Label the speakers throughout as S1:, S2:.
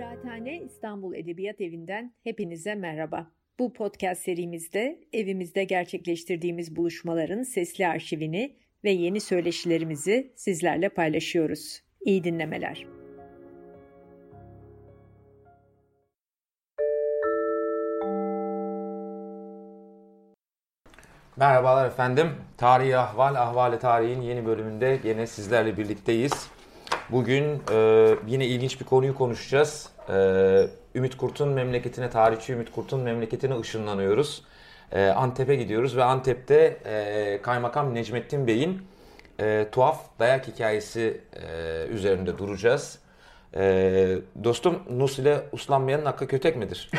S1: Kıraathane İstanbul Edebiyat Evi'nden hepinize merhaba. Bu podcast serimizde evimizde gerçekleştirdiğimiz buluşmaların sesli arşivini ve yeni söyleşilerimizi sizlerle paylaşıyoruz. İyi dinlemeler.
S2: Merhabalar efendim. Tarihi Ahval, Ahvali Tarihin yeni bölümünde yine sizlerle birlikteyiz. Bugün e, yine ilginç bir konuyu konuşacağız. E, Ümit Kurt'un memleketine, tarihçi Ümit Kurt'un memleketine ışınlanıyoruz. E, Antep'e gidiyoruz ve Antep'te e, Kaymakam Necmettin Bey'in e, tuhaf dayak hikayesi e, üzerinde duracağız. Ee, dostum Nus ile uslanmayanın hakkı kötek midir?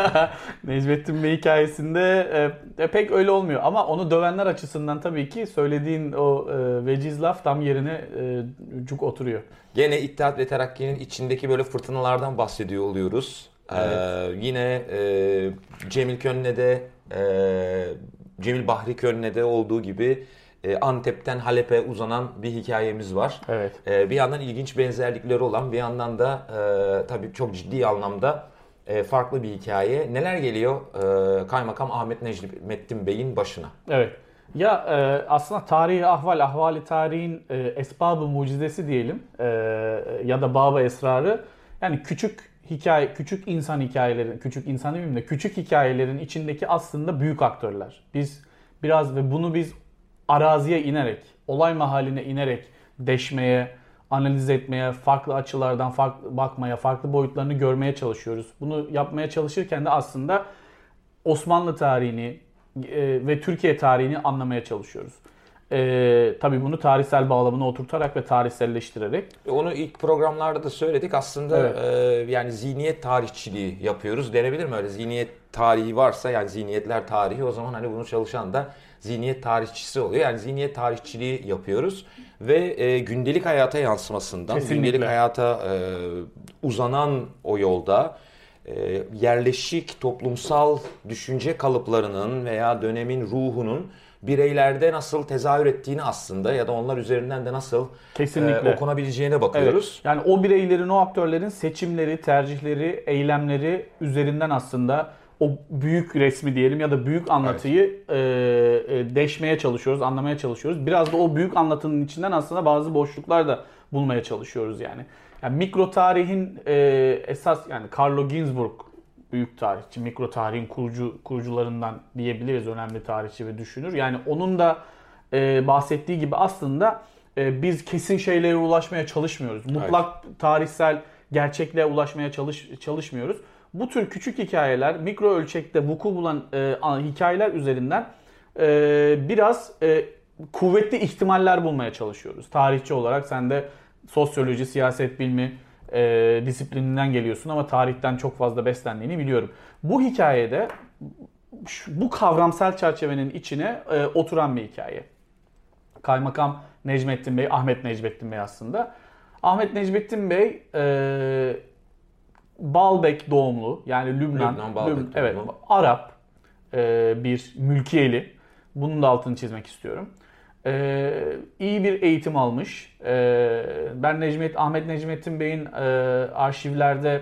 S3: Necmettin Bey hikayesinde e, e, pek öyle olmuyor ama onu dövenler açısından tabii ki söylediğin o e, veciz laf tam yerine e, cuk oturuyor.
S2: Gene İttihat ve Terakki'nin içindeki böyle fırtınalardan bahsediyor oluyoruz. Ee, evet. Ee, yine e, Cemil Könne'de, e, Cemil Bahri Könne'de olduğu gibi e, Antep'ten Halep'e uzanan bir hikayemiz var.
S3: Evet.
S2: E, bir yandan ilginç benzerlikleri olan bir yandan da e, tabii çok ciddi anlamda e, farklı bir hikaye. Neler geliyor e, Kaymakam Ahmet Necmettin Bey'in başına?
S3: Evet. Ya e, aslında tarihi ahval, ahvali tarihin e, esbabı mucizesi diyelim e, ya da baba esrarı yani küçük hikaye, küçük insan hikayelerin, küçük insan demeyeyim de küçük hikayelerin içindeki aslında büyük aktörler. Biz biraz ve bunu biz araziye inerek, olay mahaline inerek deşmeye, analiz etmeye, farklı açılardan farklı bakmaya, farklı boyutlarını görmeye çalışıyoruz. Bunu yapmaya çalışırken de aslında Osmanlı tarihini e, ve Türkiye tarihini anlamaya çalışıyoruz. E, tabii bunu tarihsel bağlamına oturtarak ve tarihselleştirerek.
S2: E, onu ilk programlarda da söyledik. Aslında evet. e, yani zihniyet tarihçiliği yapıyoruz. Denebilir mi öyle? Zihniyet tarihi varsa yani zihniyetler tarihi o zaman hani bunu çalışan da zihniyet tarihçisi oluyor. Yani zihniyet tarihçiliği yapıyoruz ve e, gündelik hayata yansımasından, Kesinlikle. gündelik hayata e, uzanan o yolda e, yerleşik toplumsal düşünce kalıplarının veya dönemin ruhunun bireylerde nasıl tezahür ettiğini aslında ya da onlar üzerinden de nasıl Kesinlikle. E, okunabileceğine bakıyoruz.
S3: Evet. Yani o bireylerin, o aktörlerin seçimleri, tercihleri, eylemleri üzerinden aslında o büyük resmi diyelim ya da büyük anlatıyı evet. e, deşmeye çalışıyoruz, anlamaya çalışıyoruz. Biraz da o büyük anlatının içinden aslında bazı boşluklar da bulmaya çalışıyoruz yani. Yani mikro tarihin e, esas yani Carlo Ginzburg büyük tarihçi, mikro tarihin kurucu kurucularından diyebiliriz önemli tarihçi ve düşünür. Yani onun da e, bahsettiği gibi aslında e, biz kesin şeylere ulaşmaya çalışmıyoruz. Mutlak evet. tarihsel gerçekliğe ulaşmaya çalış çalışmıyoruz bu tür küçük hikayeler, mikro ölçekte vuku bulan e, hikayeler üzerinden e, biraz e, kuvvetli ihtimaller bulmaya çalışıyoruz. Tarihçi olarak sen de sosyoloji, siyaset bilimi e, disiplininden geliyorsun ama tarihten çok fazla beslendiğini biliyorum. Bu hikayede bu kavramsal çerçevenin içine e, oturan bir hikaye. Kaymakam Necmettin Bey, Ahmet Necmettin Bey aslında. Ahmet Necmettin Bey e, Baalbek doğumlu yani Lübnan, Lübnan Baalbek Lübnan, evet Arap e, bir mülkiyeli. Bunun da altını çizmek istiyorum. E, iyi bir eğitim almış. E, ben Necmet Ahmet Necmettin Bey'in e, arşivlerde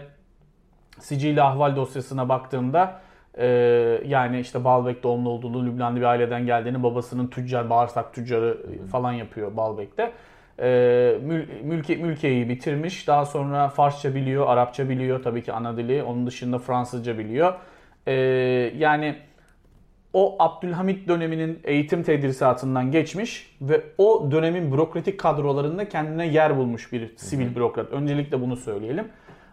S3: sicili ahval dosyasına baktığımda e, yani işte Baalbek doğumlu olduğunu, Lübnanlı bir aileden geldiğini, babasının tüccar, bağırsak tüccarı falan yapıyor Baalbek'te e, mül, mülke, mülkeyi bitirmiş. Daha sonra Farsça biliyor, Arapça biliyor tabii ki ana dili. Onun dışında Fransızca biliyor. E, yani o Abdülhamit döneminin eğitim tedrisatından geçmiş ve o dönemin bürokratik kadrolarında kendine yer bulmuş bir sivil bürokrat. Öncelikle bunu söyleyelim.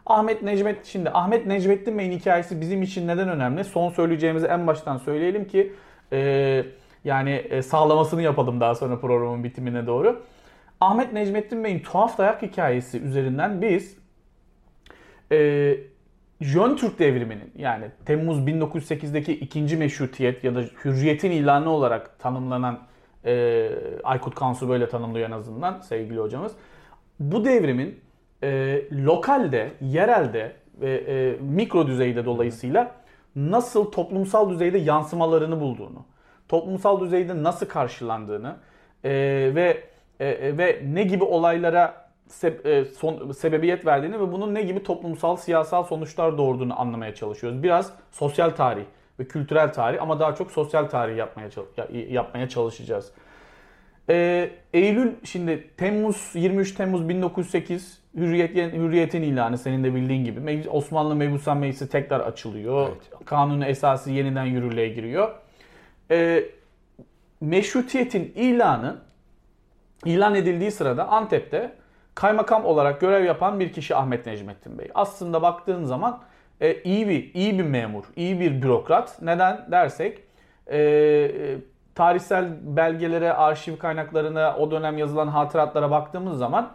S3: Ahmet Necmet şimdi Ahmet Necmettin Bey'in hikayesi bizim için neden önemli? Son söyleyeceğimizi en baştan söyleyelim ki e, yani e, sağlamasını yapalım daha sonra programın bitimine doğru. Ahmet Necmettin Bey'in tuhaf dayak hikayesi üzerinden biz e, Jön Türk devriminin yani Temmuz 1908'deki ikinci meşrutiyet ya da hürriyetin ilanı olarak tanımlanan e, Aykut Kansu böyle tanımlıyor en azından sevgili hocamız. Bu devrimin e, lokalde, yerelde ve e, mikro düzeyde dolayısıyla nasıl toplumsal düzeyde yansımalarını bulduğunu, toplumsal düzeyde nasıl karşılandığını e, ve e, e, ve ne gibi olaylara se- e, son, sebebiyet verdiğini ve bunun ne gibi toplumsal, siyasal sonuçlar doğurduğunu anlamaya çalışıyoruz. Biraz sosyal tarih ve kültürel tarih ama daha çok sosyal tarih yapmaya yapmaya çalışacağız. Ee, Eylül şimdi Temmuz 23 Temmuz 1908 Hürriyet, Hürriyet'in ilanı senin de bildiğin gibi. Osmanlı Mebusan Meclisi tekrar açılıyor. Evet. Kanunu esası yeniden yürürlüğe giriyor. Ee, meşrutiyetin ilanı ilan edildiği sırada Antep'te kaymakam olarak görev yapan bir kişi Ahmet Necmettin Bey. Aslında baktığın zaman e, iyi bir iyi bir memur, iyi bir bürokrat. Neden dersek e, e, tarihsel belgelere, arşiv kaynaklarına, o dönem yazılan hatıratlara baktığımız zaman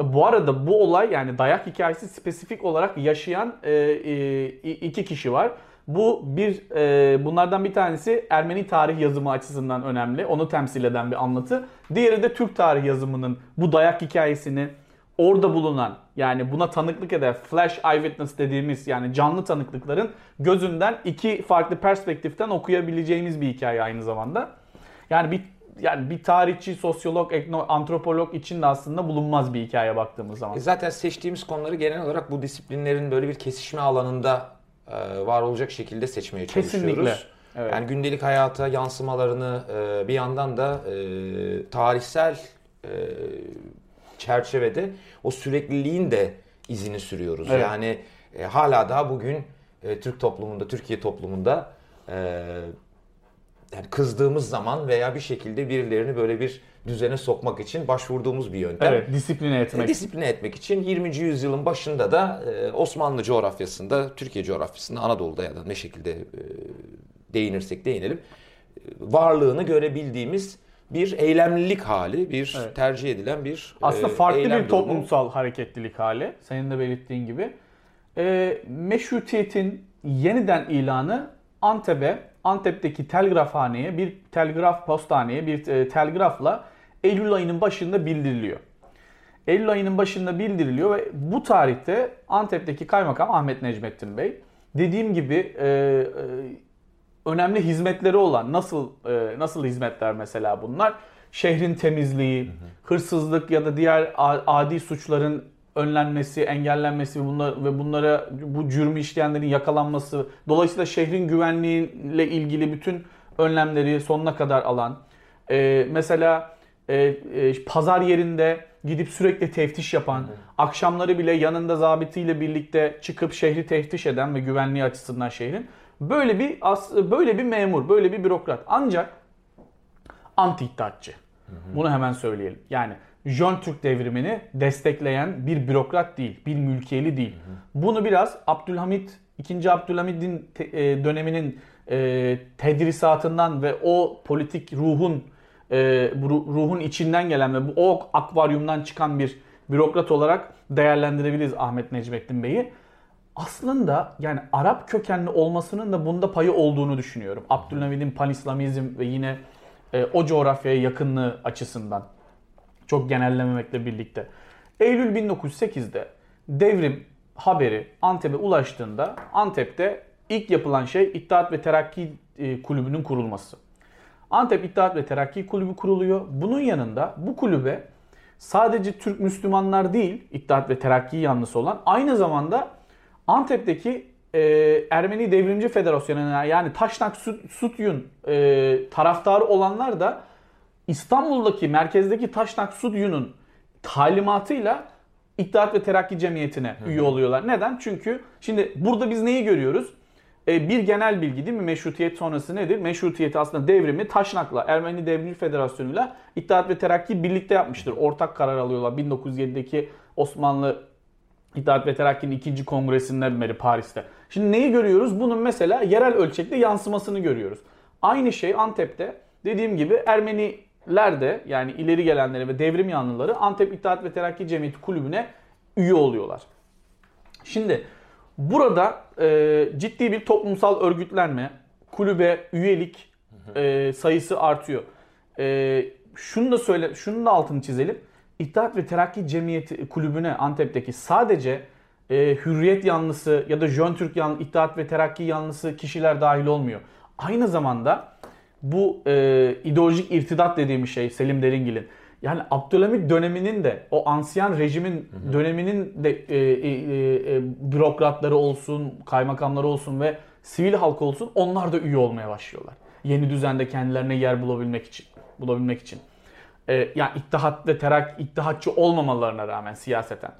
S3: e, bu arada bu olay yani dayak hikayesi spesifik olarak yaşayan e, e, iki kişi var. Bu bir e, bunlardan bir tanesi Ermeni tarih yazımı açısından önemli. Onu temsil eden bir anlatı. Diğeri de Türk tarih yazımının bu dayak hikayesini orada bulunan yani buna tanıklık eden flash eyewitness dediğimiz yani canlı tanıklıkların gözünden iki farklı perspektiften okuyabileceğimiz bir hikaye aynı zamanda. Yani bir yani bir tarihçi, sosyolog, etno, antropolog için de aslında bulunmaz bir hikaye baktığımız zaman. E
S2: zaten seçtiğimiz konuları genel olarak bu disiplinlerin böyle bir kesişme alanında var olacak şekilde seçmeye çalışıyoruz. Kesinlikle. Evet. Yani gündelik hayata yansımalarını e, bir yandan da tarihsel çerçevede o sürekliliğin de izini sürüyoruz. Evet. Yani hala daha bugün Türk toplumunda, Türkiye toplumunda yani kızdığımız zaman veya bir şekilde birilerini böyle bir düzene sokmak için başvurduğumuz bir yöntem.
S3: Evet, disipline etmek.
S2: E, disipline etmek için 20. yüzyılın başında da e, Osmanlı coğrafyasında, Türkiye coğrafyasında, Anadolu'da ya da ne şekilde e, değinirsek değinelim, varlığını görebildiğimiz bir eylemlilik hali, bir evet. tercih edilen bir
S3: Aslında farklı bir durumu. toplumsal hareketlilik hali, senin de belirttiğin gibi. E, meşrutiyetin yeniden ilanı Antep'e Antep'teki telgrafhaneye bir telgraf postaneye bir telgrafla Eylül ayının başında bildiriliyor. Eylül ayının başında bildiriliyor ve bu tarihte Antep'teki kaymakam Ahmet Necmettin Bey dediğim gibi e, e, önemli hizmetleri olan nasıl e, nasıl hizmetler mesela bunlar? Şehrin temizliği, hı hı. hırsızlık ya da diğer adi suçların önlenmesi, engellenmesi bunlar ve bunlara bu cürmü işleyenlerin yakalanması, dolayısıyla şehrin güvenliğiyle ilgili bütün önlemleri sonuna kadar alan, e, mesela e, e, pazar yerinde gidip sürekli teftiş yapan, evet. akşamları bile yanında zabitiyle birlikte çıkıp şehri teftiş eden ve güvenliği açısından şehrin böyle bir böyle bir memur, böyle bir bürokrat. Ancak anti iddiatçı. Bunu hemen söyleyelim. Yani Jön Türk devrimini destekleyen bir bürokrat değil, bir mülkiyeli değil. Hı hı. Bunu biraz Abdülhamit, 2. Abdülhamid'in e, döneminin e, tedrisatından ve o politik ruhun e, ruhun içinden gelen ve bu o akvaryumdan çıkan bir bürokrat olarak değerlendirebiliriz Ahmet Necmettin Bey'i. Aslında yani Arap kökenli olmasının da bunda payı olduğunu düşünüyorum. Abdülhamid'in panislamizm ve yine o coğrafyaya yakınlığı açısından. Çok genellememekle birlikte. Eylül 1908'de devrim haberi Antep'e ulaştığında Antep'te ilk yapılan şey İttihat ve Terakki e, Kulübü'nün kurulması. Antep İttihat ve Terakki Kulübü kuruluyor. Bunun yanında bu kulübe sadece Türk Müslümanlar değil, İttihat ve Terakki yanlısı olan aynı zamanda Antep'teki e, Ermeni Devrimci Federasyonu'na yani Taşnak Sutyun e, taraftarı olanlar da İstanbul'daki merkezdeki Taşnak Sudyu'nun talimatıyla İttihat ve Terakki Cemiyeti'ne üye oluyorlar. Neden? Çünkü şimdi burada biz neyi görüyoruz? Ee, bir genel bilgi değil mi? Meşrutiyet sonrası nedir? Meşrutiyeti aslında devrimi Taşnak'la, Ermeni Devrimci Federasyonu'yla İttihat ve Terakki birlikte yapmıştır. Ortak karar alıyorlar 1907'deki Osmanlı İttihat ve Terakki'nin ikinci kongresinden beri Paris'te. Şimdi neyi görüyoruz? Bunun mesela yerel ölçekte yansımasını görüyoruz. Aynı şey Antep'te dediğim gibi Ermeni ler de yani ileri gelenleri ve devrim yanlıları Antep İttihat ve Terakki Cemiyeti Kulübü'ne üye oluyorlar. Şimdi burada e, ciddi bir toplumsal örgütlenme, kulübe üyelik e, sayısı artıyor. E, şunu da söyle, şunu da altını çizelim. İttihat ve Terakki Cemiyeti Kulübü'ne Antep'teki sadece e, hürriyet yanlısı ya da Jön Türk yanlısı, İttihat ve Terakki yanlısı kişiler dahil olmuyor. Aynı zamanda bu e, ideolojik irtidat dediğimiz şey Selim Deringil'in Yani Abdülhamit döneminin de o ansiyan rejimin hı hı. döneminin de e, e, e, bürokratları olsun, kaymakamları olsun ve sivil halk olsun onlar da üye olmaya başlıyorlar. Yeni düzende kendilerine yer bulabilmek için. Bulabilmek için. E, yani ittihat ve terak ittihatçı olmamalarına rağmen siyaseten.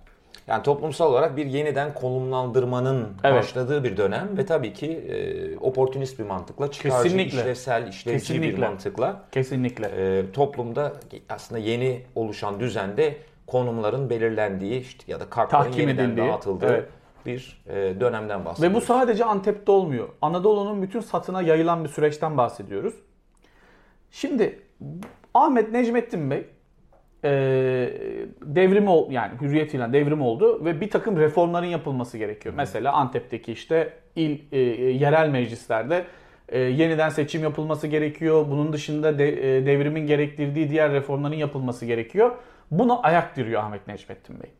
S2: Yani toplumsal olarak bir yeniden konumlandırmanın evet. başladığı bir dönem ve tabii ki e, oportunist bir mantıkla, çıkarcı, Kesinlikle. işlevsel, işlevci Kesinlikle. bir mantıkla
S3: Kesinlikle.
S2: E, toplumda aslında yeni oluşan düzende konumların belirlendiği işte ya da kartların Tahkim yeniden edildiği, dağıtıldığı evet. bir e, dönemden bahsediyoruz.
S3: Ve bu sadece Antep'te olmuyor. Anadolu'nun bütün satına yayılan bir süreçten bahsediyoruz. Şimdi Ahmet Necmettin Bey e, devrim ol yani hürriyet ilan devrim oldu ve bir takım reformların yapılması gerekiyor. Mesela Antep'teki işte il e, yerel meclislerde e, yeniden seçim yapılması gerekiyor. Bunun dışında de, e, devrimin gerektirdiği diğer reformların yapılması gerekiyor. Buna ayak diriyor Ahmet Necmettin Bey.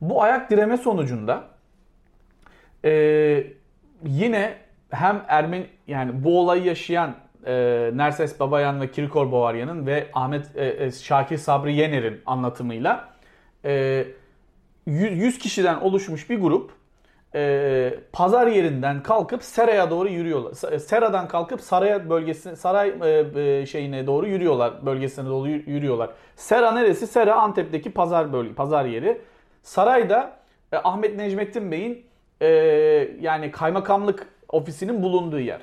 S3: Bu ayak direme sonucunda e, yine hem Ermeni yani bu olayı yaşayan e, Nerses Babayan ve Kirkor Bovaryan'ın ve Ahmet e, e, Şakir Sabri Yener'in anlatımıyla e, 100 kişiden oluşmuş bir grup e, pazar yerinden kalkıp Sera'ya doğru yürüyorlar. Sera'dan kalkıp Saray bölgesine Saray e, e, şeyine doğru yürüyorlar. Bölgesine doğru yürüyorlar. Sera neresi? Sera Antep'teki pazar bölge, pazar yeri. Sarayda e, Ahmet Necmettin Bey'in e, yani kaymakamlık ofisinin bulunduğu yer.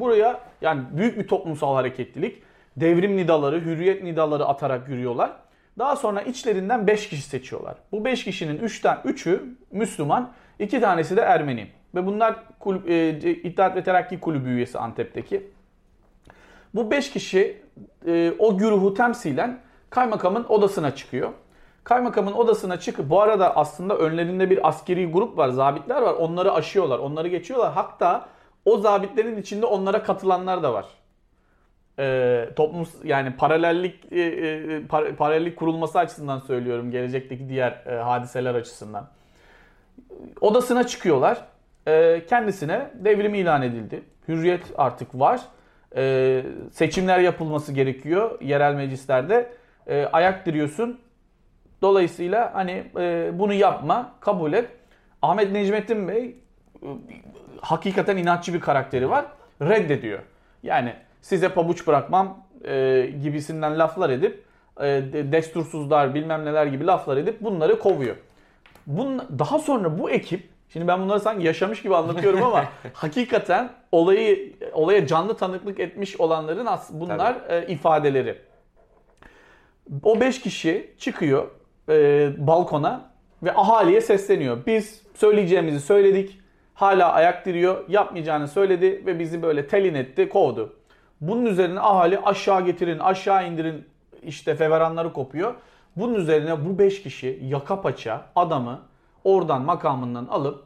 S3: Buraya yani büyük bir toplumsal hareketlilik, devrim nidaları, hürriyet nidaları atarak yürüyorlar. Daha sonra içlerinden 5 kişi seçiyorlar. Bu 5 kişinin 3'ten 3'ü Müslüman, 2 tanesi de Ermeni. Ve bunlar kulüp, e, İttihat ve Terakki Kulübü üyesi Antep'teki. Bu 5 kişi e, o güruhu temsilen kaymakamın odasına çıkıyor. Kaymakamın odasına çıkıp bu arada aslında önlerinde bir askeri grup var, zabitler var. Onları aşıyorlar, onları geçiyorlar. Hatta o zabitlerin içinde onlara katılanlar da var. Ee, toplum yani paralellik e, e, paralellik kurulması açısından söylüyorum gelecekteki diğer e, hadiseler açısından. Odasına çıkıyorlar. E, kendisine devrim ilan edildi. Hürriyet artık var. E, seçimler yapılması gerekiyor yerel meclislerde. E, ayak diriyorsun. Dolayısıyla hani e, bunu yapma, kabul et. Ahmet Necmettin Bey hakikaten inatçı bir karakteri var. Reddediyor. Yani size pabuç bırakmam e, gibisinden laflar edip e, destursuzlar bilmem neler gibi laflar edip bunları kovuyor. Bunun, daha sonra bu ekip Şimdi ben bunları sanki yaşamış gibi anlatıyorum ama hakikaten olayı olaya canlı tanıklık etmiş olanların bunlar e, ifadeleri. O 5 kişi çıkıyor e, balkona ve ahaliye sesleniyor. Biz söyleyeceğimizi söyledik. Hala ayak diriyor. Yapmayacağını söyledi ve bizi böyle telin etti, kovdu. Bunun üzerine ahali aşağı getirin, aşağı indirin işte feveranları kopuyor. Bunun üzerine bu 5 kişi yaka paça adamı oradan makamından alıp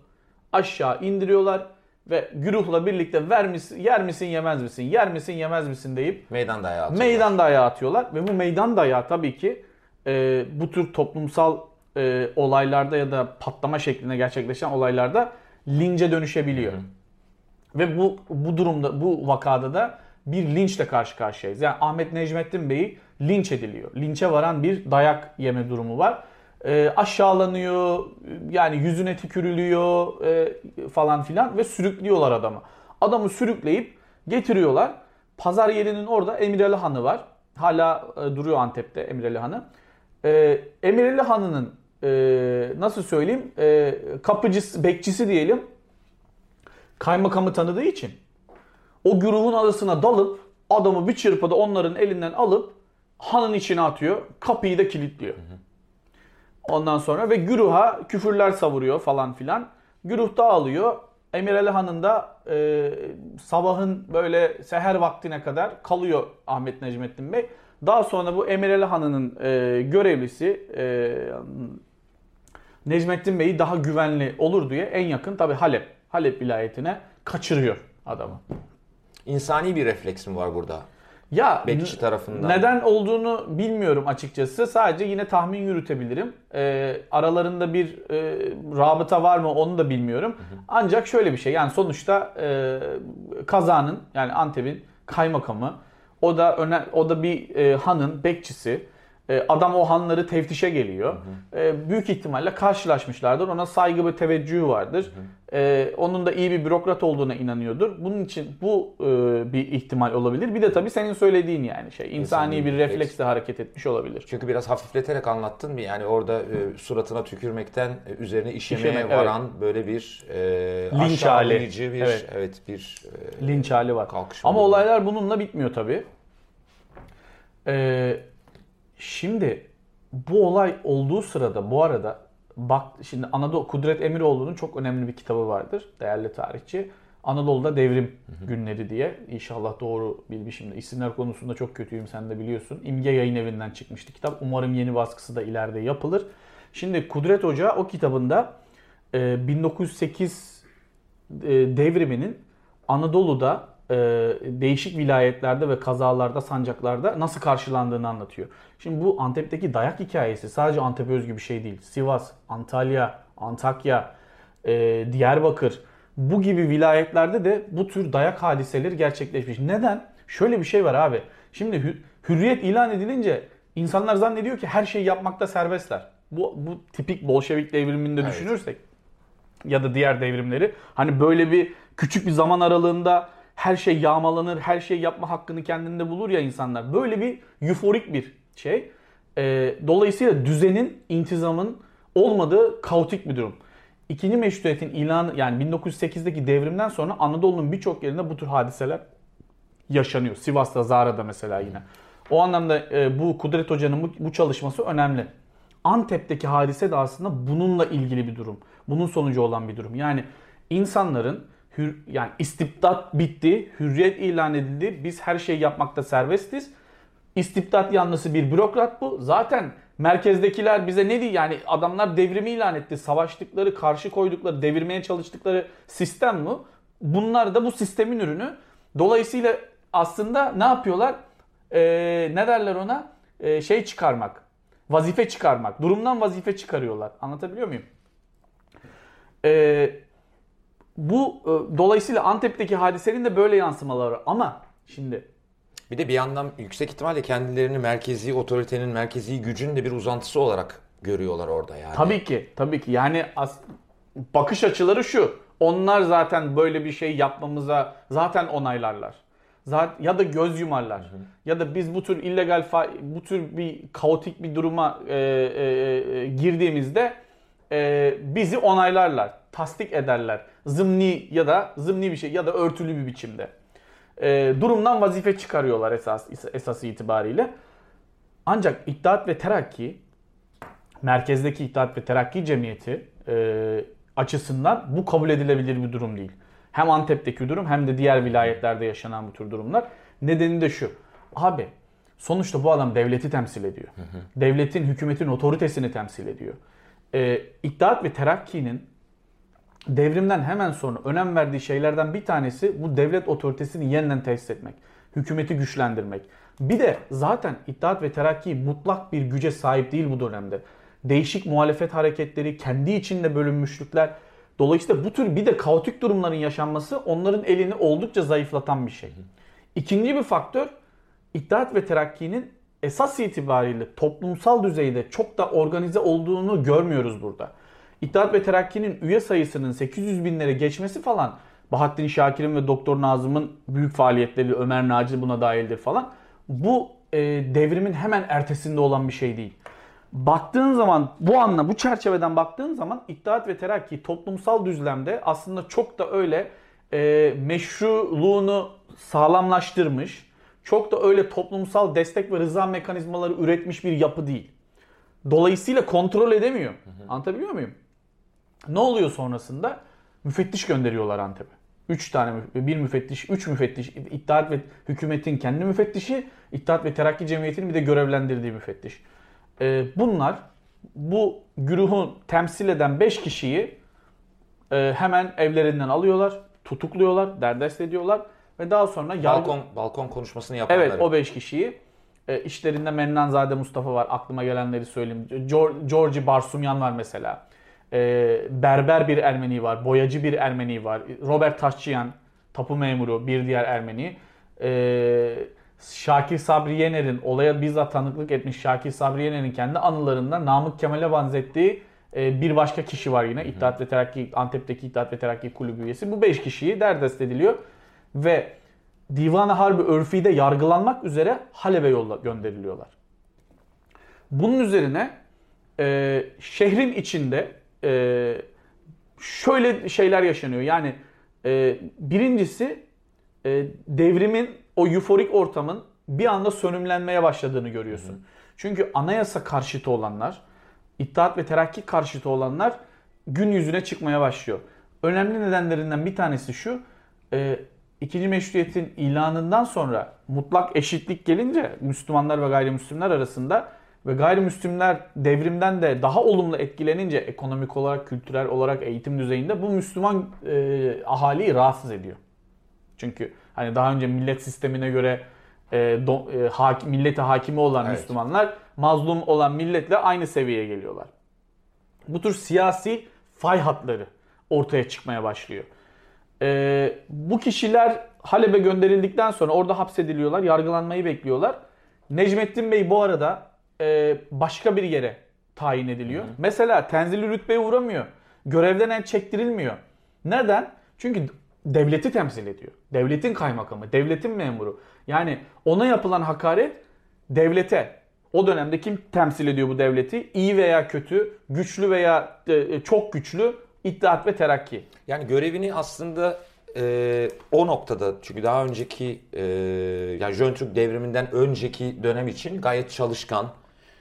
S3: aşağı indiriyorlar ve güruhla birlikte ver misin, yer misin yemez misin, yer misin yemez misin deyip
S2: meydan dayağı atıyorlar.
S3: Meydan dayağı atıyorlar ve bu meydan dayağı tabii ki e, bu tür toplumsal e, olaylarda ya da patlama şeklinde gerçekleşen olaylarda lince dönüşebiliyor. Hı. Ve bu bu durumda bu vakada da bir linçle karşı karşıyayız. Yani Ahmet Necmettin Bey linç ediliyor. Linçe varan bir dayak yeme durumu var. E, aşağılanıyor, yani yüzüne tükürülüyor e, falan filan ve sürüklüyorlar adamı. Adamı sürükleyip getiriyorlar. Pazar yerinin orada Emireli Hanı var. Hala e, duruyor Antep'te Emireli Hanı. E, Emireli Hanı'nın e, nasıl söyleyeyim e, kapıcısı, bekçisi diyelim kaymakamı tanıdığı için o grubun arasına dalıp adamı bir çırpıda onların elinden alıp hanın içine atıyor. Kapıyı da kilitliyor. Ondan sonra ve güruha küfürler savuruyor falan filan. Güruh dağılıyor. Emir Ali Han'ın da e, sabahın böyle seher vaktine kadar kalıyor Ahmet Necmettin Bey. Daha sonra bu Emir Ali Han'ın e, görevlisi e, Necmettin Bey'i daha güvenli olur diye en yakın tabi Halep, Halep vilayetine kaçırıyor adamı.
S2: İnsani bir refleks mi var burada?
S3: Ya bekçi tarafından. Neden olduğunu bilmiyorum açıkçası. Sadece yine tahmin yürütebilirim. Ee, aralarında bir e, rabıta var mı onu da bilmiyorum. Hı hı. Ancak şöyle bir şey. Yani sonuçta e, kazanın yani Antep'in kaymakamı o da öne, o da bir e, hanın bekçisi. E, adam o hanları teftişe geliyor. Hı hı. büyük ihtimalle karşılaşmışlardır. Ona saygı ve teveccühü vardır. Hı hı. Ee, onun da iyi bir bürokrat olduğuna inanıyordur. Bunun için bu e, bir ihtimal olabilir. Bir de tabii senin söylediğin yani şey insani bir refleksle hareket etmiş olabilir.
S2: Çünkü biraz hafifleterek anlattın mı? Yani orada e, suratına tükürmekten e, üzerine işemeye İşeme, varan evet. böyle bir e, linç hali bir evet, evet bir
S3: e, linç hali var. Ama olaylar bununla bitmiyor tabii. Ee, şimdi bu olay olduğu sırada bu arada bak şimdi Anadolu Kudret Emiroğlu'nun çok önemli bir kitabı vardır. Değerli tarihçi. Anadolu'da devrim hı hı. günleri diye. İnşallah doğru bilmişimdir. İsimler konusunda çok kötüyüm sen de biliyorsun. İmge Yayın Evi'nden çıkmıştı kitap. Umarım yeni baskısı da ileride yapılır. Şimdi Kudret Hoca o kitabında 1908 e, e, devriminin Anadolu'da e, değişik vilayetlerde ve kazalarda, sancaklarda nasıl karşılandığını anlatıyor. Şimdi bu Antep'teki dayak hikayesi sadece Antep'e özgü bir şey değil. Sivas, Antalya, Antakya, e, Diyarbakır bu gibi vilayetlerde de bu tür dayak hadiseleri gerçekleşmiş. Neden? Şöyle bir şey var abi. Şimdi hürriyet ilan edilince insanlar zannediyor ki her şeyi yapmakta serbestler. Bu, bu tipik Bolşevik devriminde evet. düşünürsek ya da diğer devrimleri hani böyle bir küçük bir zaman aralığında her şey yağmalanır, her şey yapma hakkını kendinde bulur ya insanlar. Böyle bir euforik bir şey. E, dolayısıyla düzenin, intizamın olmadığı kaotik bir durum. İkinci meşrutiyetin ilanı yani 1908'deki devrimden sonra Anadolu'nun birçok yerinde bu tür hadiseler yaşanıyor. Sivas'ta, Zara'da mesela yine. O anlamda e, bu Kudret Hoca'nın bu, bu çalışması önemli. Antep'teki hadise de aslında bununla ilgili bir durum. Bunun sonucu olan bir durum. Yani insanların hür, yani istibdat bitti, hürriyet ilan edildi. Biz her şeyi yapmakta serbestiz. İstibdat yanlısı bir bürokrat bu. Zaten merkezdekiler bize ne diyor? Yani adamlar devrimi ilan etti. Savaştıkları, karşı koydukları, devirmeye çalıştıkları sistem bu. Bunlar da bu sistemin ürünü. Dolayısıyla aslında ne yapıyorlar? Ee, ne derler ona? Ee, şey çıkarmak. Vazife çıkarmak. Durumdan vazife çıkarıyorlar. Anlatabiliyor muyum? Ee, bu e, dolayısıyla Antep'teki hadisenin de böyle yansımaları ama şimdi
S2: bir de bir yandan yüksek ihtimalle kendilerini merkezi otoritenin, merkezi gücün de bir uzantısı olarak görüyorlar orada yani.
S3: Tabii ki, tabii ki. Yani as- bakış açıları şu. Onlar zaten böyle bir şey yapmamıza zaten onaylarlar. Zaten ya da göz yumarlar. Hı hı. Ya da biz bu tür illegal bu tür bir kaotik bir duruma e, e, e, girdiğimizde e, bizi onaylarlar, tasdik ederler. Zımni ya da zımni bir şey ya da örtülü bir biçimde. E, durumdan vazife çıkarıyorlar esas esas itibariyle. Ancak İttihat ve Terakki merkezdeki İttihat ve Terakki Cemiyeti e, açısından bu kabul edilebilir bir durum değil. Hem Antep'teki durum hem de diğer vilayetlerde yaşanan bu tür durumlar. Nedeni de şu. Abi sonuçta bu adam devleti temsil ediyor. Hı hı. Devletin, hükümetin otoritesini temsil ediyor e, İttihat ve Terakki'nin devrimden hemen sonra önem verdiği şeylerden bir tanesi bu devlet otoritesini yeniden tesis etmek. Hükümeti güçlendirmek. Bir de zaten İttihat ve Terakki mutlak bir güce sahip değil bu dönemde. Değişik muhalefet hareketleri, kendi içinde bölünmüşlükler. Dolayısıyla bu tür bir de kaotik durumların yaşanması onların elini oldukça zayıflatan bir şey. İkinci bir faktör İttihat ve Terakki'nin esas itibariyle toplumsal düzeyde çok da organize olduğunu görmüyoruz burada. İttihat ve Terakki'nin üye sayısının 800 binlere geçmesi falan Bahattin Şakir'in ve Doktor Nazım'ın büyük faaliyetleri, Ömer Naci buna dahildir falan. Bu e, devrimin hemen ertesinde olan bir şey değil. Baktığın zaman bu anla bu çerçeveden baktığın zaman İttihat ve Terakki toplumsal düzlemde aslında çok da öyle e, meşruluğunu sağlamlaştırmış, çok da öyle toplumsal destek ve rıza mekanizmaları üretmiş bir yapı değil. Dolayısıyla kontrol edemiyor. Hı hı. Anlatabiliyor muyum? Ne oluyor sonrasında? Müfettiş gönderiyorlar Antep'e. 3 tane bir müfettiş, 3 müfettiş, İttihat ve hükümetin kendi müfettişi, İttihat ve Terakki Cemiyeti'nin bir de görevlendirdiği müfettiş. Ee, bunlar bu güruhu temsil eden 5 kişiyi e, hemen evlerinden alıyorlar, tutukluyorlar, derdest ediyorlar ve daha sonra
S2: yargı... balkon balkon konuşmasını yapanları.
S3: Evet o 5 kişiyi e, işlerinde Mennanzade Mustafa var. Aklıma gelenleri söyleyeyim. Georgi Barsumyan var mesela. E, berber bir Ermeni var. Boyacı bir Ermeni var. Robert Taşçıyan tapu memuru bir diğer Ermeni. E, Şakir Sabri Yener'in olaya bizzat tanıklık etmiş Şakir Sabri Yener'in kendi anılarında Namık Kemal'e benzettiği e, bir başka kişi var yine. İttihat ve Terakki, Antep'teki İttihat ve Terakki Kulübü üyesi. Bu 5 kişiyi derdest ediliyor ve Divan-ı Harbi Örfi'de yargılanmak üzere Halep'e yolla gönderiliyorlar. Bunun üzerine e, şehrin içinde e, şöyle şeyler yaşanıyor. Yani e, birincisi e, devrimin o euforik ortamın bir anda sönümlenmeye başladığını görüyorsun. Hı. Çünkü anayasa karşıtı olanlar, İttihat ve Terakki karşıtı olanlar gün yüzüne çıkmaya başlıyor. Önemli nedenlerinden bir tanesi şu. E, ikinci meşruiyetin ilanından sonra mutlak eşitlik gelince Müslümanlar ve gayrimüslimler arasında ve gayrimüslimler devrimden de daha olumlu etkilenince ekonomik olarak, kültürel olarak, eğitim düzeyinde bu Müslüman e, ahaliyi rahatsız ediyor. Çünkü hani daha önce millet sistemine göre e, do, e, hak, millete hakimi olan evet. Müslümanlar mazlum olan milletle aynı seviyeye geliyorlar. Bu tür siyasi fay hatları ortaya çıkmaya başlıyor. E, bu kişiler Halep'e gönderildikten sonra orada hapsediliyorlar, yargılanmayı bekliyorlar. Necmettin Bey bu arada e, başka bir yere tayin ediliyor. Hı hı. Mesela tenzili rütbeye uğramıyor. Görevden el çektirilmiyor. Neden? Çünkü devleti temsil ediyor. Devletin kaymakamı, devletin memuru. Yani ona yapılan hakaret devlete. O dönemde kim temsil ediyor bu devleti? İyi veya kötü, güçlü veya e, çok güçlü İttihat ve Terakki.
S2: Yani görevini aslında e, o noktada çünkü daha önceki e, yani Jön Türk devriminden önceki dönem için gayet çalışkan,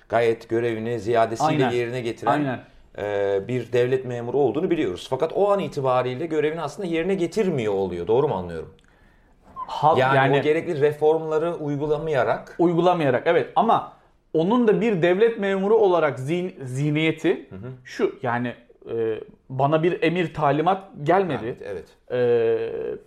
S2: gayet görevini ziyadesiyle Aynen. yerine getiren Aynen. E, bir devlet memuru olduğunu biliyoruz. Fakat o an itibariyle görevini aslında yerine getirmiyor oluyor. Doğru mu anlıyorum? Ha, yani, yani o gerekli reformları uygulamayarak.
S3: Uygulamayarak evet ama onun da bir devlet memuru olarak zihn, zihniyeti hı hı. şu yani e, bana bir emir talimat gelmedi.
S2: Evet. evet. E,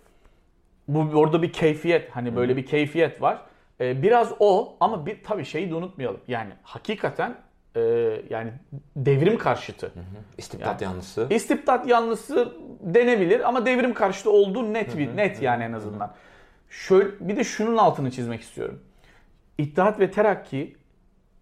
S3: bu orada bir keyfiyet hani böyle hı hı. bir keyfiyet var. E, biraz o ama bir tabii şeyi de unutmayalım. Yani hakikaten e, yani devrim karşıtı. Hı hı.
S2: İstibdat yani, yanlısı.
S3: İstibdat yanlısı denebilir ama devrim karşıtı olduğu net bir hı hı. net yani en azından. Hı hı. Şöyle bir de şunun altını çizmek istiyorum. İttihat ve Terakki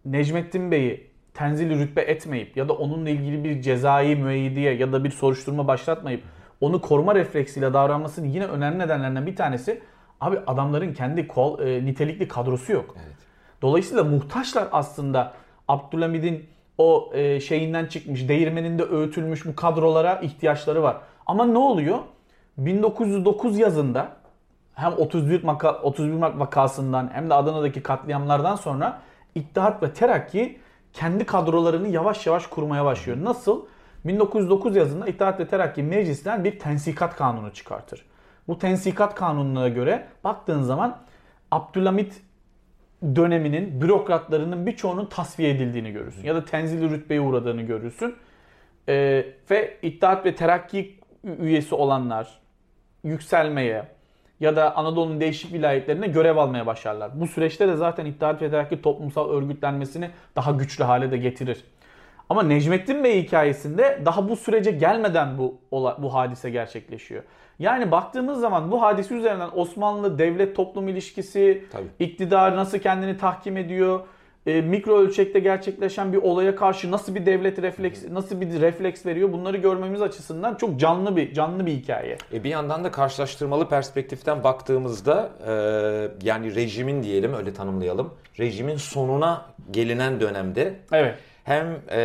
S3: Necmettin Bey'i tenzili rütbe etmeyip ya da onunla ilgili bir cezai müeyyidiye ya da bir soruşturma başlatmayıp onu koruma refleksiyle davranmasının yine önemli nedenlerinden bir tanesi Abi adamların kendi kol, e, nitelikli kadrosu yok. Evet. Dolayısıyla muhtaçlar aslında Abdülhamid'in o e, şeyinden çıkmış, değirmeninde öğütülmüş bu kadrolara ihtiyaçları var. Ama ne oluyor? 1909 yazında hem 31 Maka, 31 Mart vakasından hem de Adana'daki katliamlardan sonra İttihat ve Terakki kendi kadrolarını yavaş yavaş kurmaya başlıyor. Nasıl? 1909 yazında İttihat ve Terakki meclisten bir tensikat kanunu çıkartır. Bu tensikat kanununa göre baktığın zaman Abdülhamit döneminin bürokratlarının birçoğunun tasfiye edildiğini görürsün. Ya da tenzili rütbeye uğradığını görürsün. Ee, ve İttihat ve Terakki üyesi olanlar yükselmeye ya da Anadolu'nun değişik vilayetlerine görev almaya başlarlar. Bu süreçte de zaten İttihat ve Terakki toplumsal örgütlenmesini daha güçlü hale de getirir. Ama Necmettin Bey hikayesinde daha bu sürece gelmeden bu bu hadise gerçekleşiyor. Yani baktığımız zaman bu hadise üzerinden Osmanlı devlet toplum ilişkisi, Tabii. iktidar nasıl kendini tahkim ediyor, e, mikro ölçekte gerçekleşen bir olaya karşı nasıl bir devlet refleks nasıl bir refleks veriyor bunları görmemiz açısından çok canlı bir canlı bir hikaye.
S2: E bir yandan da karşılaştırmalı perspektiften baktığımızda e, yani rejimin diyelim öyle tanımlayalım. Rejimin sonuna gelinen dönemde
S3: Evet
S2: hem e,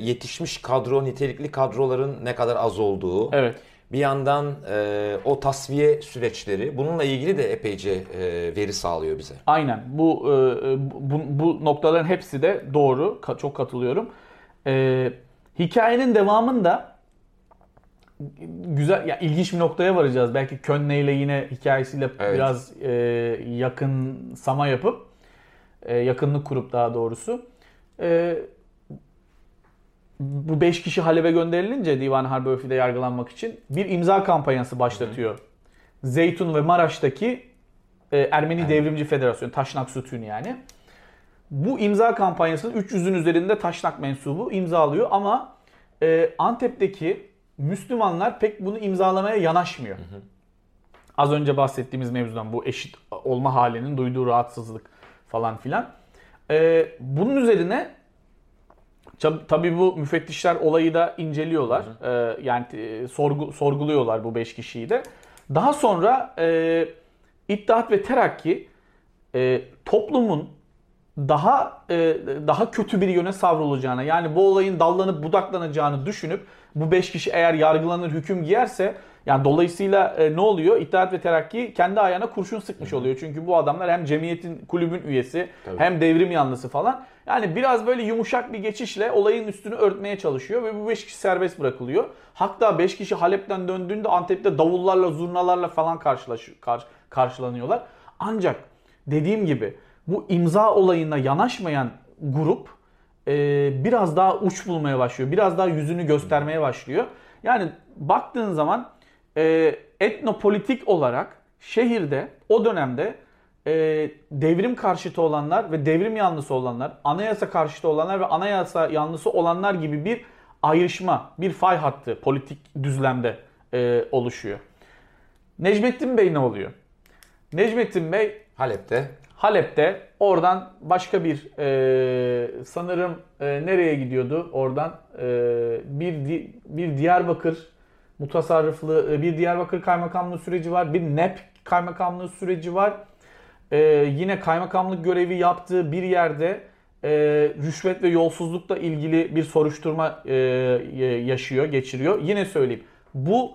S2: yetişmiş kadro, nitelikli kadroların ne kadar az olduğu,
S3: evet.
S2: Bir yandan e, o tasfiye süreçleri, bununla ilgili de epeyce e, veri sağlıyor bize.
S3: Aynen. Bu, e, bu bu noktaların hepsi de doğru. Çok katılıyorum. E, hikayenin devamında güzel, ya ilginç bir noktaya varacağız. Belki Könne ile yine hikayesiyle evet. biraz e, yakın sama yapıp, e, yakınlık kurup daha doğrusu. E, bu 5 kişi Halep'e gönderilince Divan Harbi Örfi'de yargılanmak için bir imza kampanyası başlatıyor. Hı. Zeytun ve Maraş'taki e, Ermeni evet. Devrimci Federasyonu, Taşnak Sütun yani. Bu imza kampanyasının 300'ün üzerinde Taşnak mensubu imzalıyor ama e, Antep'teki Müslümanlar pek bunu imzalamaya yanaşmıyor. Hı hı. Az önce bahsettiğimiz mevzudan bu eşit olma halinin duyduğu rahatsızlık falan filan. Ee, bunun üzerine tabii bu müfettişler olayı da inceliyorlar. Ee, yani e, sorgu, sorguluyorlar bu 5 kişiyi de. Daha sonra e, İttihat ve Terakki e, toplumun daha e, daha kötü bir yöne savrulacağını yani bu olayın dallanıp budaklanacağını düşünüp bu 5 kişi eğer yargılanır hüküm giyerse yani dolayısıyla e, ne oluyor? İttihat ve Terakki kendi ayağına kurşun sıkmış oluyor. Çünkü bu adamlar hem cemiyetin kulübün üyesi Tabii. hem devrim yanlısı falan. Yani biraz böyle yumuşak bir geçişle olayın üstünü örtmeye çalışıyor ve bu 5 kişi serbest bırakılıyor. Hatta 5 kişi Halep'ten döndüğünde Antep'te davullarla, zurnalarla falan karşılaş, kar, karşılanıyorlar. Ancak dediğim gibi bu imza olayına yanaşmayan grup e, biraz daha uç bulmaya başlıyor. Biraz daha yüzünü göstermeye başlıyor. Yani baktığın zaman e, etnopolitik olarak şehirde o dönemde e, devrim karşıtı olanlar ve devrim yanlısı olanlar, anayasa karşıtı olanlar ve anayasa yanlısı olanlar gibi bir ayrışma, bir fay hattı politik düzlemde e, oluşuyor. Necmettin Bey ne oluyor? Necmettin Bey
S2: Halep'te.
S3: Halep'te oradan başka bir e, sanırım e, nereye gidiyordu? Oradan e, bir bir Diyarbakır mutasarrıflı e, bir Diyarbakır kaymakamlığı süreci var. Bir NEP kaymakamlığı süreci var. Ee, yine kaymakamlık görevi yaptığı bir yerde e, rüşvet ve yolsuzlukla ilgili bir soruşturma e, yaşıyor, geçiriyor. Yine söyleyeyim. Bu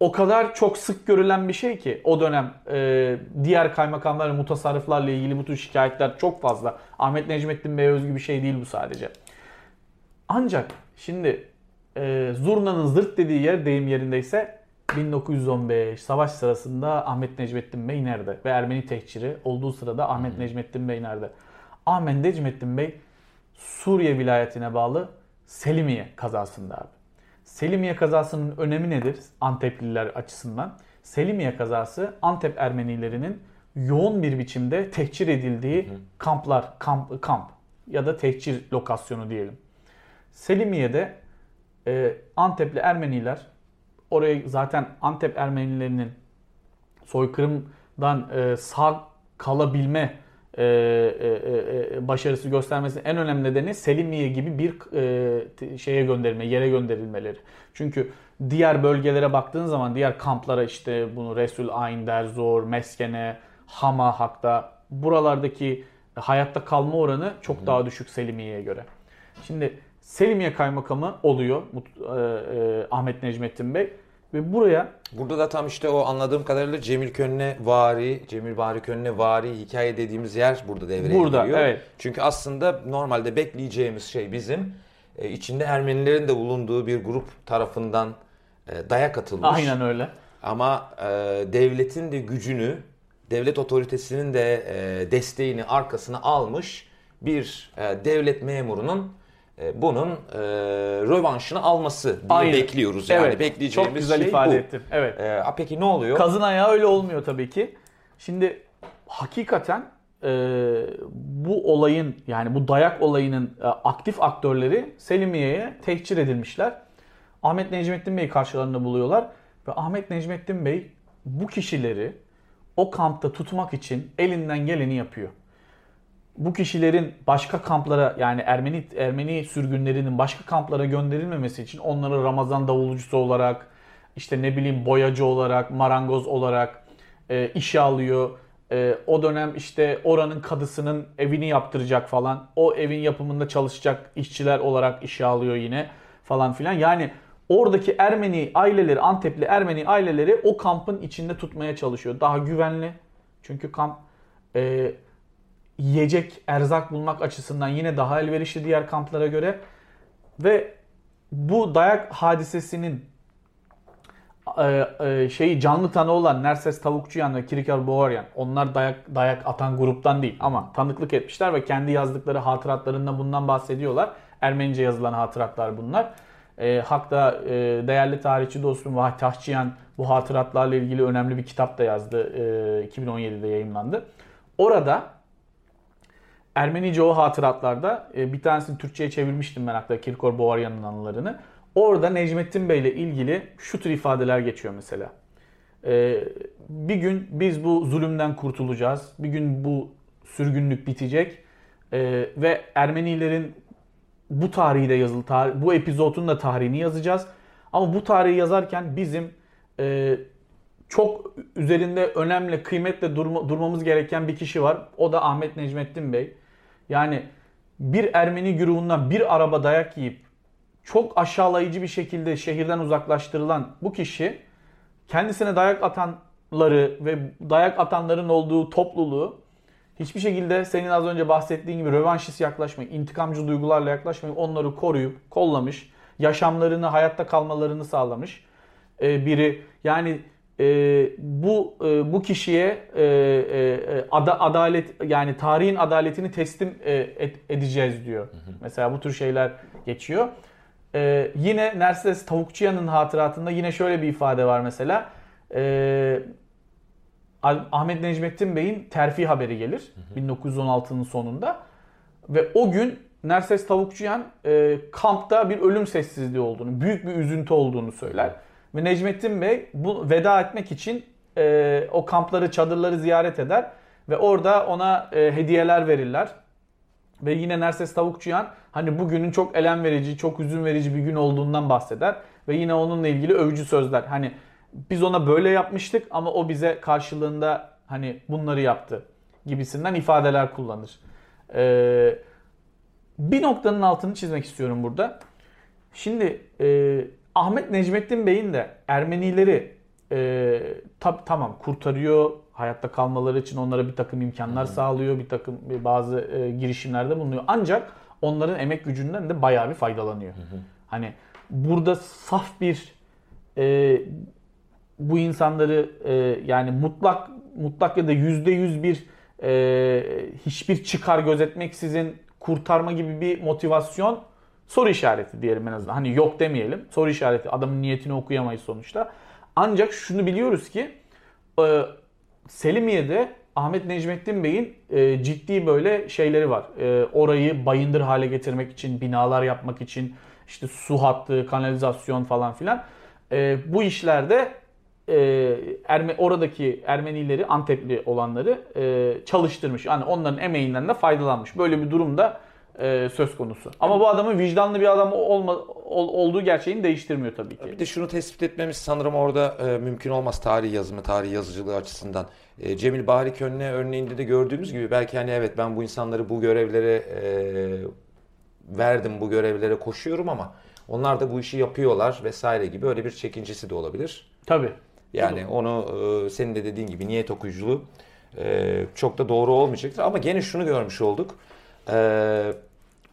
S3: o kadar çok sık görülen bir şey ki o dönem e, diğer kaymakamlar ve mutasarrıflarla ilgili bu tür şikayetler çok fazla. Ahmet Necmettin Bey özgü bir şey değil bu sadece. Ancak şimdi e, zurnanın zırt dediği yer deyim yerindeyse 1915 savaş sırasında Ahmet Necmettin Bey nerede? Ve Ermeni tehciri olduğu sırada Ahmet Necmettin Bey nerede? Ahmet Necmettin Bey Suriye vilayetine bağlı Selimiye kazasında abi. Selimiye kazasının önemi nedir Antepliler açısından? Selimiye kazası Antep Ermenilerinin yoğun bir biçimde tehcir edildiği kamplar, kamp, kamp ya da tehcir lokasyonu diyelim. Selimiye'de e, Antepli Ermeniler oraya zaten Antep Ermenilerinin soykırımdan e, sağ kalabilme e, e, e, başarısı göstermesinin en önemli nedeni Selimiye gibi bir e, şeye gönderilme, yere gönderilmeleri. Çünkü diğer bölgelere baktığın zaman diğer kamplara işte bunu Resul Ayn, Derzor, Meskene, Hama hakta buralardaki hayatta kalma oranı çok Hı. daha düşük Selimiye'ye göre. Şimdi Selimiye Kaymakamı oluyor e, e, Ahmet Necmettin Bey ve buraya
S2: Burada da tam işte o anladığım kadarıyla Cemil Könne vari, Cemil Bari Könne vari hikaye dediğimiz yer burada devreye burada, giriyor. Evet. Çünkü aslında normalde bekleyeceğimiz şey bizim e, içinde Ermenilerin de bulunduğu bir grup tarafından e, dayak atılmış.
S3: Aynen öyle.
S2: Ama e, devletin de gücünü, devlet otoritesinin de e, desteğini arkasına almış bir e, devlet memurunun bunun e, rövanşını alması diye Aynen. bekliyoruz. Yani evet. bekleyeceğimiz
S3: Çok güzel
S2: şey
S3: ifade
S2: bu.
S3: ettim. Evet.
S2: E, peki ne oluyor?
S3: Kazın ayağı öyle olmuyor tabii ki. Şimdi hakikaten e, bu olayın yani bu dayak olayının e, aktif aktörleri Selimiye'ye tehcir edilmişler. Ahmet Necmettin Bey karşılarında buluyorlar ve Ahmet Necmettin Bey bu kişileri o kampta tutmak için elinden geleni yapıyor bu kişilerin başka kamplara yani Ermeni Ermeni sürgünlerinin başka kamplara gönderilmemesi için onları Ramazan davulcusu olarak işte ne bileyim boyacı olarak, marangoz olarak e, işe alıyor. E, o dönem işte oranın kadısının evini yaptıracak falan. O evin yapımında çalışacak işçiler olarak işe alıyor yine falan filan. Yani oradaki Ermeni aileleri, Antepli Ermeni aileleri o kampın içinde tutmaya çalışıyor. Daha güvenli. Çünkü kamp e, yiyecek, erzak bulmak açısından yine daha elverişli diğer kamplara göre. Ve bu dayak hadisesinin e, e, şeyi canlı tanı olan Nerses Tavukçuyan ve Kirikar Boğaryan onlar dayak dayak atan gruptan değil ama tanıklık etmişler ve kendi yazdıkları hatıratlarında bundan bahsediyorlar. Ermenice yazılan hatıratlar bunlar. E, Hak'ta e, değerli tarihçi dostum Vahit Tahçıyan bu hatıratlarla ilgili önemli bir kitap da yazdı. E, 2017'de yayınlandı. Orada Ermenice o hatıratlarda e, bir tanesini Türkçe'ye çevirmiştim ben hatta Kirkor Bovaryan'ın anılarını. Orada Necmettin Bey ile ilgili şu tür ifadeler geçiyor mesela. e, bir gün biz bu zulümden kurtulacağız. Bir gün bu sürgünlük bitecek. E, ve Ermenilerin bu tarihi de yazılı, tarih, bu epizodun da tarihini yazacağız. Ama bu tarihi yazarken bizim e, çok üzerinde önemli, kıymetle durma, durmamız gereken bir kişi var. O da Ahmet Necmettin Bey. Yani bir Ermeni güruhundan bir araba dayak yiyip çok aşağılayıcı bir şekilde şehirden uzaklaştırılan bu kişi kendisine dayak atanları ve dayak atanların olduğu topluluğu hiçbir şekilde senin az önce bahsettiğin gibi rövanşist yaklaşmayı, intikamcı duygularla yaklaşmayı onları koruyup kollamış, yaşamlarını, hayatta kalmalarını sağlamış ee, biri. Yani e, bu e, bu kişiye e, e, ada, adalet yani tarihin adaletini teslim e, et, edeceğiz diyor. Hı hı. Mesela bu tür şeyler geçiyor. E, yine Nerses Tavukçuyan'ın hatıratında yine şöyle bir ifade var mesela. E, Ahmet Necmettin Bey'in terfi haberi gelir hı hı. 1916'nın sonunda ve o gün Nerses Tavukçuyan e, kampta bir ölüm sessizliği olduğunu, büyük bir üzüntü olduğunu söyler. Ve Necmettin Bey bu veda etmek için e, o kampları, çadırları ziyaret eder ve orada ona e, hediyeler verirler. Ve yine Nerses Tavukçuyan hani bugünün çok elem verici, çok üzün verici bir gün olduğundan bahseder. Ve yine onunla ilgili övücü sözler. Hani biz ona böyle yapmıştık ama o bize karşılığında hani bunları yaptı gibisinden ifadeler kullanır. Ee, bir noktanın altını çizmek istiyorum burada. Şimdi e, Ahmet Necmettin Bey'in de Ermenileri e, tab tamam kurtarıyor, hayatta kalmaları için onlara bir takım imkanlar hmm. sağlıyor, bir takım bazı e, girişimlerde bulunuyor. Ancak onların emek gücünden de bayağı bir faydalanıyor. Hmm. Hani burada saf bir e, bu insanları e, yani mutlak mutlak ya da yüzde yüz bir e, hiçbir çıkar gözetmeksizin kurtarma gibi bir motivasyon soru işareti diyelim en azından. Hani yok demeyelim. Soru işareti. Adamın niyetini okuyamayız sonuçta. Ancak şunu biliyoruz ki e, Selimiye'de Ahmet Necmettin Bey'in e, ciddi böyle şeyleri var. E, orayı bayındır hale getirmek için, binalar yapmak için, işte su hattı, kanalizasyon falan filan. E, bu işlerde e, Erme, oradaki Ermenileri, Antepli olanları e, çalıştırmış. Yani onların emeğinden de faydalanmış. Böyle bir durumda e, söz konusu. Ama bu adamın vicdanlı bir adam olma, ol, olduğu gerçeğini değiştirmiyor tabii ki.
S2: Bir de şunu tespit etmemiz sanırım orada e, mümkün olmaz tarih yazımı, tarih yazıcılığı açısından. E, Cemil Bahri Könne örneğinde de gördüğümüz gibi belki hani evet ben bu insanları bu görevlere e, verdim, bu görevlere koşuyorum ama onlar da bu işi yapıyorlar vesaire gibi öyle bir çekincesi de olabilir.
S3: Tabii.
S2: Yani onu e, senin de dediğin gibi niyet okuyuculuğu e, çok da doğru olmayacaktır. Ama gene şunu görmüş olduk e,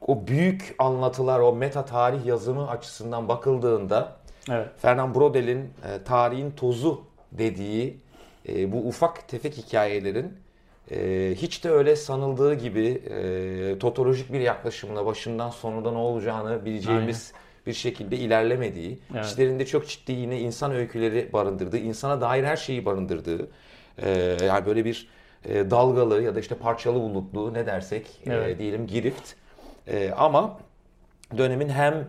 S2: o büyük anlatılar, o meta tarih yazımı açısından bakıldığında evet. Fernand Brodel'in e, tarihin tozu dediği e, bu ufak tefek hikayelerin e, hiç de öyle sanıldığı gibi e, totolojik bir yaklaşımla başından sonunda ne olacağını bileceğimiz Aynen. bir şekilde ilerlemediği, evet. içlerinde çok ciddi yine insan öyküleri barındırdığı, insana dair her şeyi barındırdığı, e, yani böyle bir e, dalgalı ya da işte parçalı bulutlu ne dersek e, evet. e, diyelim girift. E, ama dönemin hem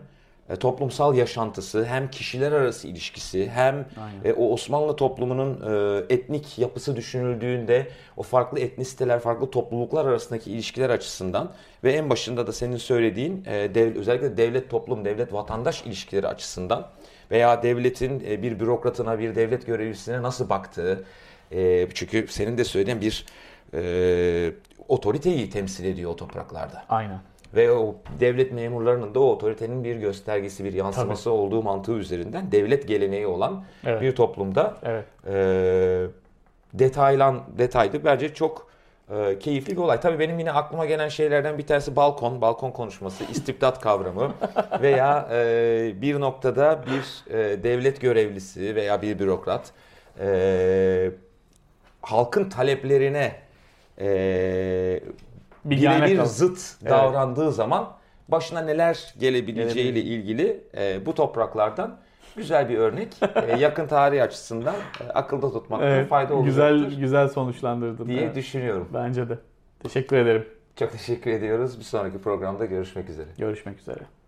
S2: e, toplumsal yaşantısı hem kişiler arası ilişkisi hem e, o Osmanlı toplumunun etnik yapısı düşünüldüğünde o farklı etnisiteler, farklı topluluklar arasındaki ilişkiler açısından ve en başında da senin söylediğin dev, özellikle devlet toplum, devlet vatandaş ilişkileri açısından veya devletin bir bürokratına, bir devlet görevlisine nasıl baktığı, e, çünkü senin de söylediğin bir e, otoriteyi temsil ediyor o topraklarda.
S3: Aynen.
S2: Ve o devlet memurlarının da o otoritenin bir göstergesi, bir yansıması Tabii. olduğu mantığı üzerinden devlet geleneği olan evet. bir toplumda evet. e, detaylan detaydı. Bence çok e, keyifli bir olay. Tabii benim yine aklıma gelen şeylerden bir tanesi balkon, balkon konuşması, istibdat kavramı veya e, bir noktada bir e, devlet görevlisi veya bir bürokrat e, halkın taleplerine e, birebir zıt evet. davrandığı zaman başına neler gelebileceğiyle ilgili e, bu topraklardan güzel bir örnek. e, yakın tarih açısından e, akılda tutmakta evet, fayda olacaktır.
S3: Güzel güzel sonuçlandırdın.
S2: Diye evet. düşünüyorum.
S3: Bence de. Teşekkür ederim.
S2: Çok teşekkür ediyoruz. Bir sonraki programda görüşmek üzere.
S3: Görüşmek üzere.